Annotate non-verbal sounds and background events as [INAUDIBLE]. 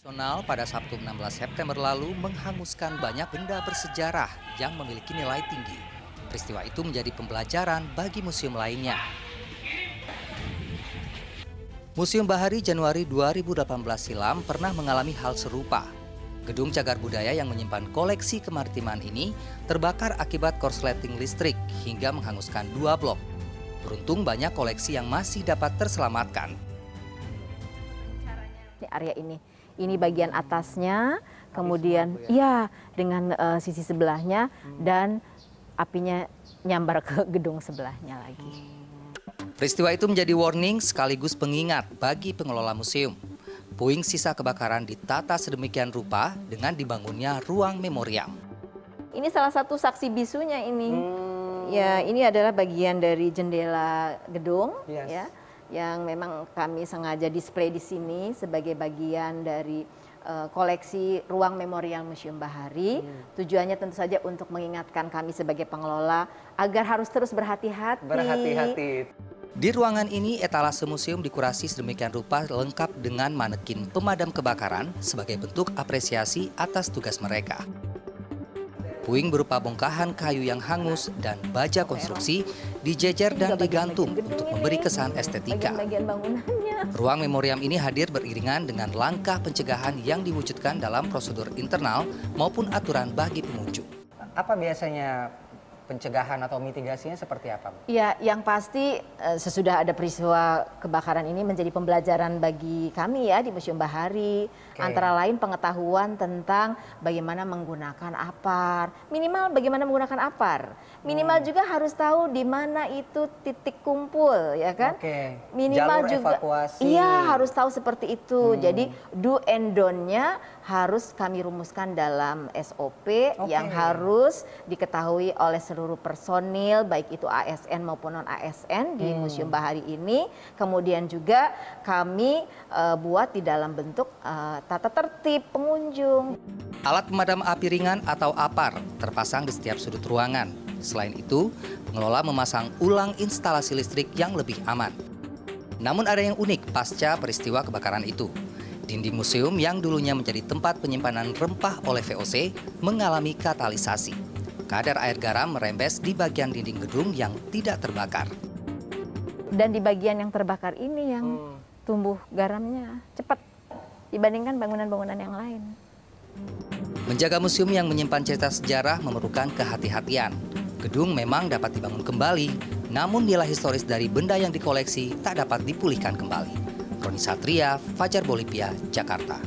Nasional pada Sabtu 16 September lalu menghanguskan banyak benda bersejarah yang memiliki nilai tinggi. Peristiwa itu menjadi pembelajaran bagi museum lainnya. Museum Bahari Januari 2018 silam pernah mengalami hal serupa. Gedung cagar budaya yang menyimpan koleksi kemaritiman ini terbakar akibat korsleting listrik hingga menghanguskan dua blok. Beruntung banyak koleksi yang masih dapat terselamatkan. Ini area ini, ini bagian atasnya, kemudian ya dengan uh, sisi sebelahnya dan apinya nyambar ke [LAUGHS] gedung sebelahnya lagi. Peristiwa itu menjadi warning sekaligus pengingat bagi pengelola museum. Puing sisa kebakaran ditata sedemikian rupa dengan dibangunnya ruang memoriam. Ini salah satu saksi bisunya ini. Hmm. Ya, ini adalah bagian dari jendela gedung yes. ya yang memang kami sengaja display di sini sebagai bagian dari uh, koleksi ruang memorial Museum Bahari. Hmm. Tujuannya tentu saja untuk mengingatkan kami sebagai pengelola agar harus terus berhati-hati. Berhati-hati. Di ruangan ini, etalase museum dikurasi sedemikian rupa lengkap dengan manekin pemadam kebakaran sebagai bentuk apresiasi atas tugas mereka. Puing berupa bongkahan kayu yang hangus dan baja konstruksi dijejer dan digantung untuk memberi kesan estetika. Ruang memoriam ini hadir beriringan dengan langkah pencegahan yang diwujudkan dalam prosedur internal maupun aturan bagi pengunjung. Apa biasanya pencegahan atau mitigasinya seperti apa? Ya, yang pasti eh, sesudah ada peristiwa kebakaran ini menjadi pembelajaran bagi kami ya di Museum Bahari. Okay. Antara lain pengetahuan tentang bagaimana menggunakan apar, minimal bagaimana menggunakan apar. Minimal hmm. juga harus tahu di mana itu titik kumpul, ya kan? Okay. Minimal Jalur juga evakuasi. Iya, harus tahu seperti itu. Hmm. Jadi do and don't-nya harus kami rumuskan dalam SOP okay. yang harus diketahui oleh seluruh personil baik itu ASN maupun non ASN di hmm. Museum Bahari ini. Kemudian juga kami uh, buat di dalam bentuk uh, tata tertib pengunjung. Alat pemadam api ringan atau APAR terpasang di setiap sudut ruangan. Selain itu, pengelola memasang ulang instalasi listrik yang lebih aman. Namun ada yang unik pasca peristiwa kebakaran itu. Dinding museum yang dulunya menjadi tempat penyimpanan rempah oleh VOC mengalami katalisasi. Kadar air garam merembes di bagian dinding gedung yang tidak terbakar. Dan di bagian yang terbakar ini yang hmm. tumbuh garamnya cepat dibandingkan bangunan-bangunan yang lain. Menjaga museum yang menyimpan cerita sejarah memerlukan kehati-hatian. Gedung memang dapat dibangun kembali, namun nilai historis dari benda yang dikoleksi tak dapat dipulihkan kembali. Roni Satria, Fajar Bolivia, Jakarta.